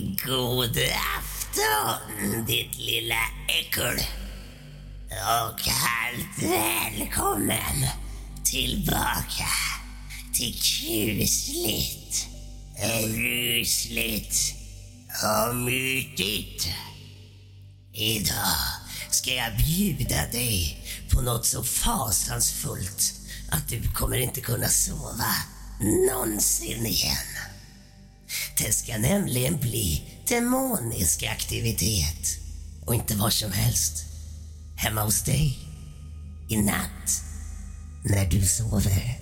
God afton, ditt lilla äckel. Och kallt välkommen tillbaka till kusligt, rysligt och mytigt. Idag ska jag bjuda dig på något så fasansfullt att du kommer inte kunna sova någonsin igen. Det ska nämligen bli demonisk aktivitet. Och inte var som helst. Hemma hos dig. I natt. När du sover.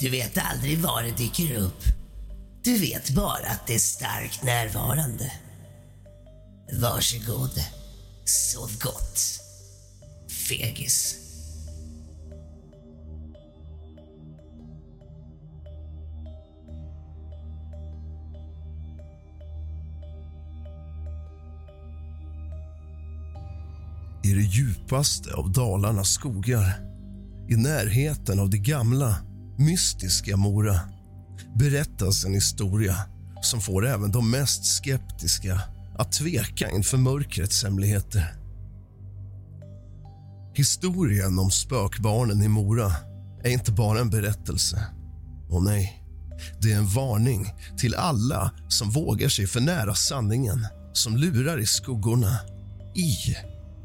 Du vet aldrig var det dyker upp. Du vet bara att det är starkt närvarande. Varsågod. Sov gott. Fegis. I det djupaste av Dalarnas skogar, i närheten av det gamla, mystiska Mora berättas en historia som får även de mest skeptiska att tveka inför mörkrets hemligheter. Historien om spökbarnen i Mora är inte bara en berättelse. Och nej, det är en varning till alla som vågar sig för nära sanningen som lurar i skuggorna, i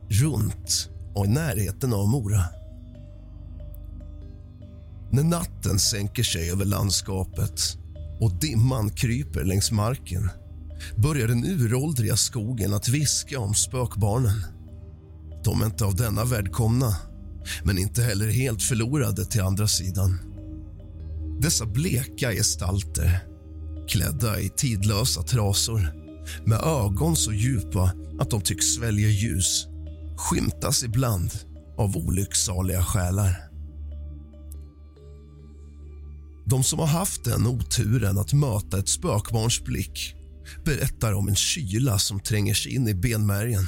runt och i närheten av Mora. När natten sänker sig över landskapet och dimman kryper längs marken börjar den uråldriga skogen att viska om spökbarnen. De är inte av denna värld komna, men inte heller helt förlorade till andra sidan. Dessa bleka gestalter, klädda i tidlösa trasor med ögon så djupa att de tycks svälja ljus skymtas ibland av olycksaliga själar. De som har haft den oturen att möta ett spökbarns blick berättar om en kyla som tränger sig in i benmärgen.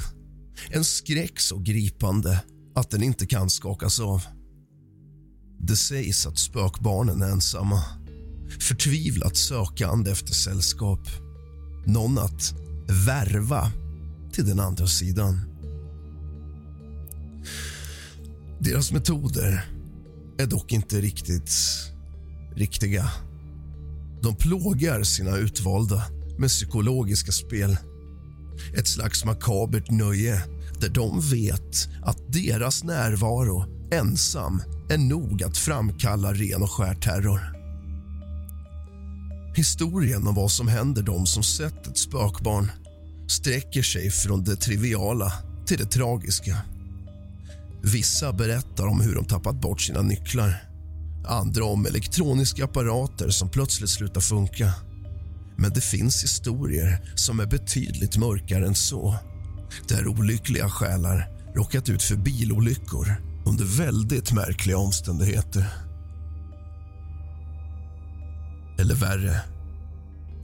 En skräck så gripande att den inte kan skakas av. Det sägs att spökbarnen är ensamma förtvivlat sökande efter sällskap. Någon att värva till den andra sidan. Deras metoder är dock inte riktigt riktiga. De plågar sina utvalda med psykologiska spel. Ett slags makabert nöje där de vet att deras närvaro ensam är nog att framkalla ren och skär terror. Historien om vad som händer dem som sett ett spökbarn sträcker sig från det triviala till det tragiska. Vissa berättar om hur de tappat bort sina nycklar. Andra om elektroniska apparater som plötsligt slutar funka. Men det finns historier som är betydligt mörkare än så där olyckliga själar råkat ut för bilolyckor under väldigt märkliga omständigheter. Eller värre,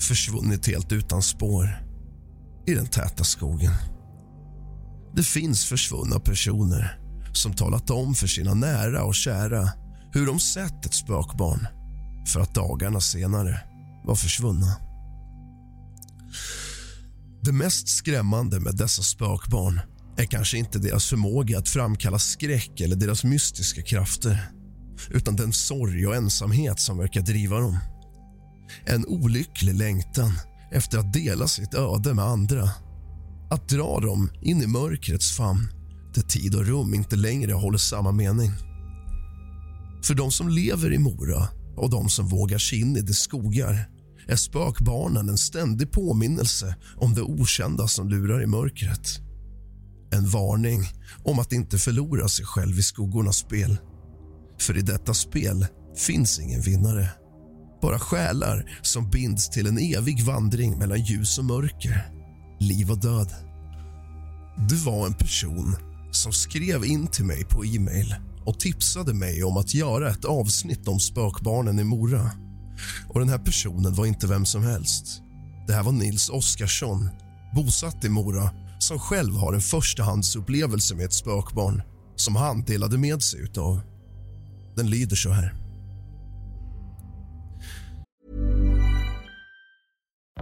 försvunnit helt utan spår i den täta skogen. Det finns försvunna personer som talat om för sina nära och kära hur de sett ett spökbarn för att dagarna senare var försvunna. Det mest skrämmande med dessa spökbarn är kanske inte deras förmåga att framkalla skräck eller deras mystiska krafter utan den sorg och ensamhet som verkar driva dem. En olycklig längtan efter att dela sitt öde med andra. Att dra dem in i mörkrets famn där tid och rum inte längre håller samma mening. För de som lever i Mora och de som vågar sig in i de skogar är spökbarnen en ständig påminnelse om det okända som lurar i mörkret. En varning om att inte förlora sig själv i skuggornas spel. För i detta spel finns ingen vinnare. Bara själar som binds till en evig vandring mellan ljus och mörker, liv och död. Du var en person som skrev in till mig på e-mail och tipsade mig om att göra ett avsnitt om spökbarnen i Mora. Och Den här personen var inte vem som helst. Det här var Nils Oskarsson, bosatt i Mora som själv har en förstahandsupplevelse med ett spökbarn som han delade med sig utav. Den lyder så här.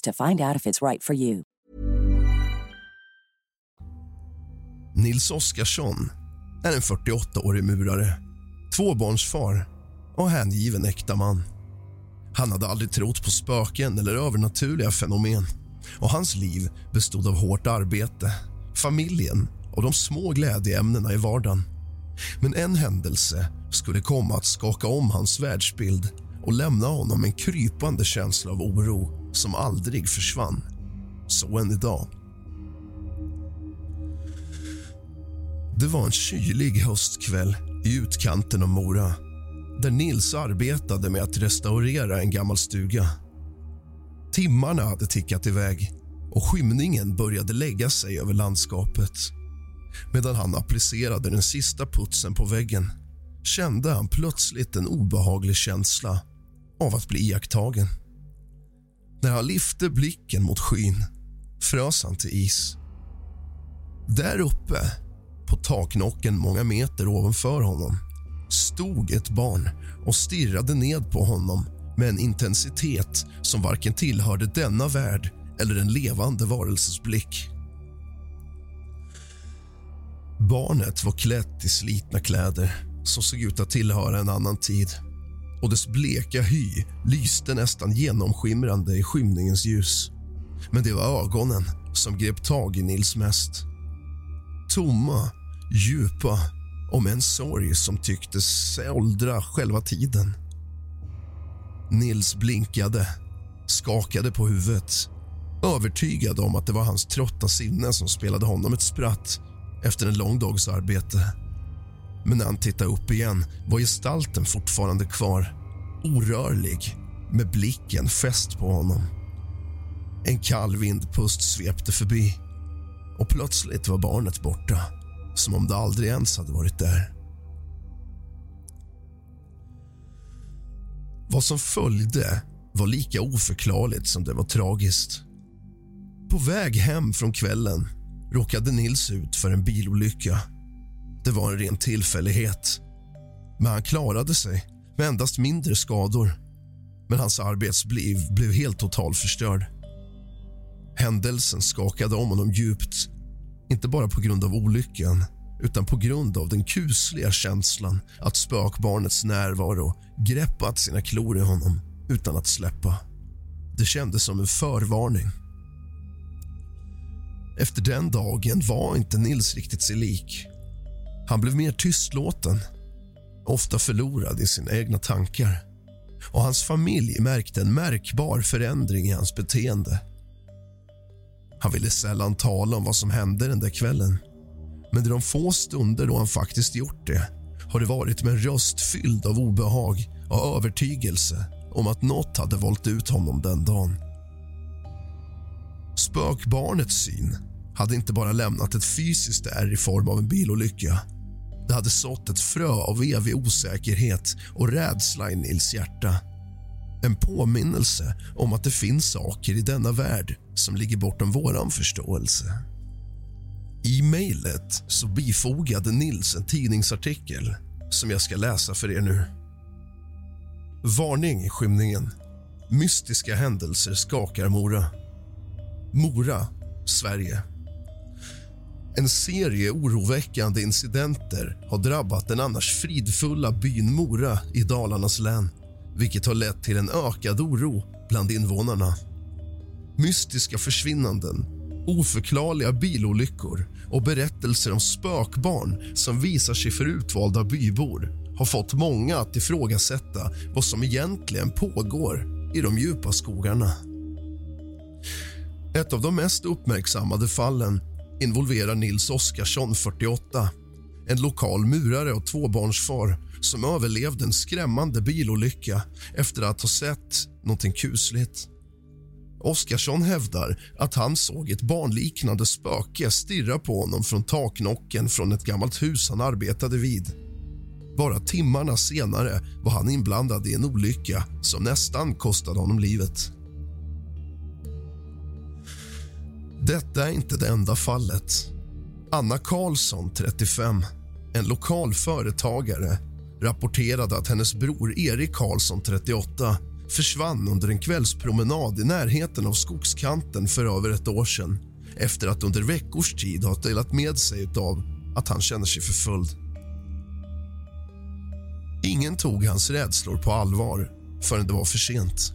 to find out if it's right for you. Nils Oskarsson är en 48-årig murare, tvåbarnsfar och hängiven äkta man. Han hade aldrig trott på spöken eller övernaturliga fenomen och hans liv bestod av hårt arbete, familjen och de små glädjeämnena i vardagen. Men en händelse skulle komma att skaka om hans världsbild och lämna honom en krypande känsla av oro som aldrig försvann. Så än idag. Det var en kylig höstkväll i utkanten av Mora där Nils arbetade med att restaurera en gammal stuga. Timmarna hade tickat iväg och skymningen började lägga sig över landskapet. Medan han applicerade den sista putsen på väggen kände han plötsligt en obehaglig känsla av att bli iakttagen. När han lyfte blicken mot skyn frös han till is. Där uppe, på taknocken många meter ovanför honom stod ett barn och stirrade ned på honom med en intensitet som varken tillhörde denna värld eller en levande varelses blick. Barnet var klätt i slitna kläder som såg ut att tillhöra en annan tid och dess bleka hy lyste nästan genomskimrande i skymningens ljus. Men det var ögonen som grep tag i Nils mest. Tomma, djupa och med en sorg som tycktes åldra själva tiden. Nils blinkade, skakade på huvudet övertygad om att det var hans trötta sinne som spelade honom ett spratt efter en lång dags arbete. Men när han tittade upp igen var gestalten fortfarande kvar orörlig, med blicken fäst på honom. En kall vindpust svepte förbi och plötsligt var barnet borta som om det aldrig ens hade varit där. Vad som följde var lika oförklarligt som det var tragiskt. På väg hem från kvällen råkade Nils ut för en bilolycka. Det var en ren tillfällighet. Men han klarade sig med endast mindre skador. Men hans arbetsliv blev helt totalförstörd. Händelsen skakade om honom djupt. Inte bara på grund av olyckan utan på grund av den kusliga känslan att spökbarnets närvaro greppat sina klor i honom utan att släppa. Det kändes som en förvarning. Efter den dagen var inte Nils riktigt sig lik. Han blev mer tystlåten, ofta förlorad i sina egna tankar och hans familj märkte en märkbar förändring i hans beteende. Han ville sällan tala om vad som hände den där kvällen men i de få stunder då han faktiskt gjort det har det varit med en röst fylld av obehag och övertygelse om att nåt hade valt ut honom den dagen. Spökbarnets syn hade inte bara lämnat ett fysiskt ärr i form av en bilolycka. Det hade sått ett frö av evig osäkerhet och rädsla i Nils hjärta. En påminnelse om att det finns saker i denna värld som ligger bortom vår förståelse. I mejlet så bifogade Nils en tidningsartikel som jag ska läsa för er nu. Varning i skymningen. Mystiska händelser skakar Mora. Mora, Sverige. En serie oroväckande incidenter har drabbat den annars fridfulla byn Mora i Dalarnas län vilket har lett till en ökad oro bland invånarna. Mystiska försvinnanden, oförklarliga bilolyckor och berättelser om spökbarn som visar sig för utvalda bybor har fått många att ifrågasätta vad som egentligen pågår i de djupa skogarna. Ett av de mest uppmärksammade fallen involverar Nils Oskarsson, 48 en lokal murare och tvåbarnsfar som överlevde en skrämmande bilolycka efter att ha sett något kusligt. Oskarsson hävdar att han såg ett barnliknande spöke stirra på honom från taknocken från ett gammalt hus han arbetade vid. Bara timmarna senare var han inblandad i en olycka som nästan kostade honom livet. Detta är inte det enda fallet. Anna Karlsson, 35, en lokal företagare rapporterade att hennes bror Erik Karlsson, 38 försvann under en kvällspromenad i närheten av skogskanten för över ett år sedan efter att under veckors tid ha delat med sig av att han känner sig förföljd. Ingen tog hans rädslor på allvar förrän det var för sent.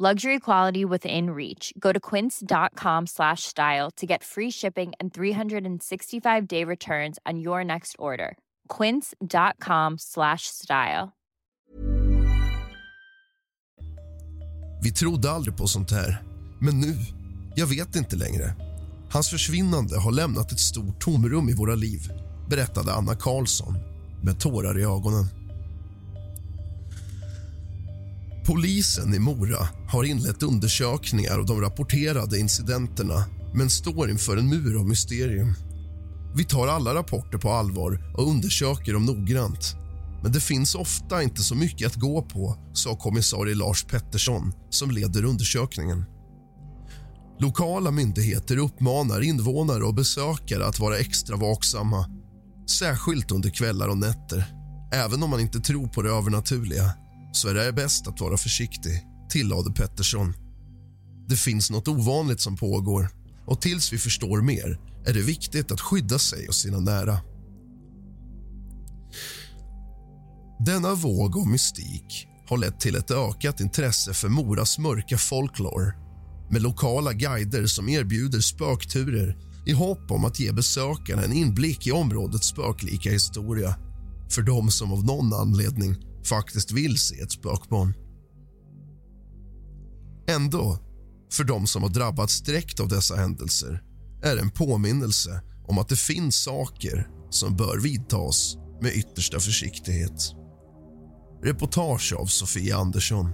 Luxury quality within reach. Go to quince.com slash style to get free shipping and 365-day returns on your next order. quince.com slash style. Vi trodde aldrig på sånt här, men nu, jag vet inte längre. Hans försvinnande har lämnat ett stort tomrum i våra liv berättade Anna Karlsson med tårar i ögonen. Polisen i Mora har inlett undersökningar av de rapporterade incidenterna men står inför en mur av mysterium. Vi tar alla rapporter på allvar och undersöker dem noggrant. men det finns ofta inte så mycket att gå på, sa kommissarie Lars Pettersson som leder undersökningen. Lokala myndigheter uppmanar invånare och besökare att vara extra vaksamma särskilt under kvällar och nätter. Även om man inte tror på det övernaturliga så är det bäst att vara försiktig, tillade Pettersson. Det finns något ovanligt som pågår och tills vi förstår mer är det viktigt att skydda sig och sina nära. Denna våg av mystik har lett till ett ökat intresse för Moras mörka folklore med lokala guider som erbjuder spökturer i hopp om att ge besökarna en inblick i områdets spöklika historia för de som av någon anledning faktiskt vill se ett spökbarn. Ändå, för de som har drabbats direkt av dessa händelser är en påminnelse om att det finns saker som bör vidtas med yttersta försiktighet. Reportage av Sofia Andersson.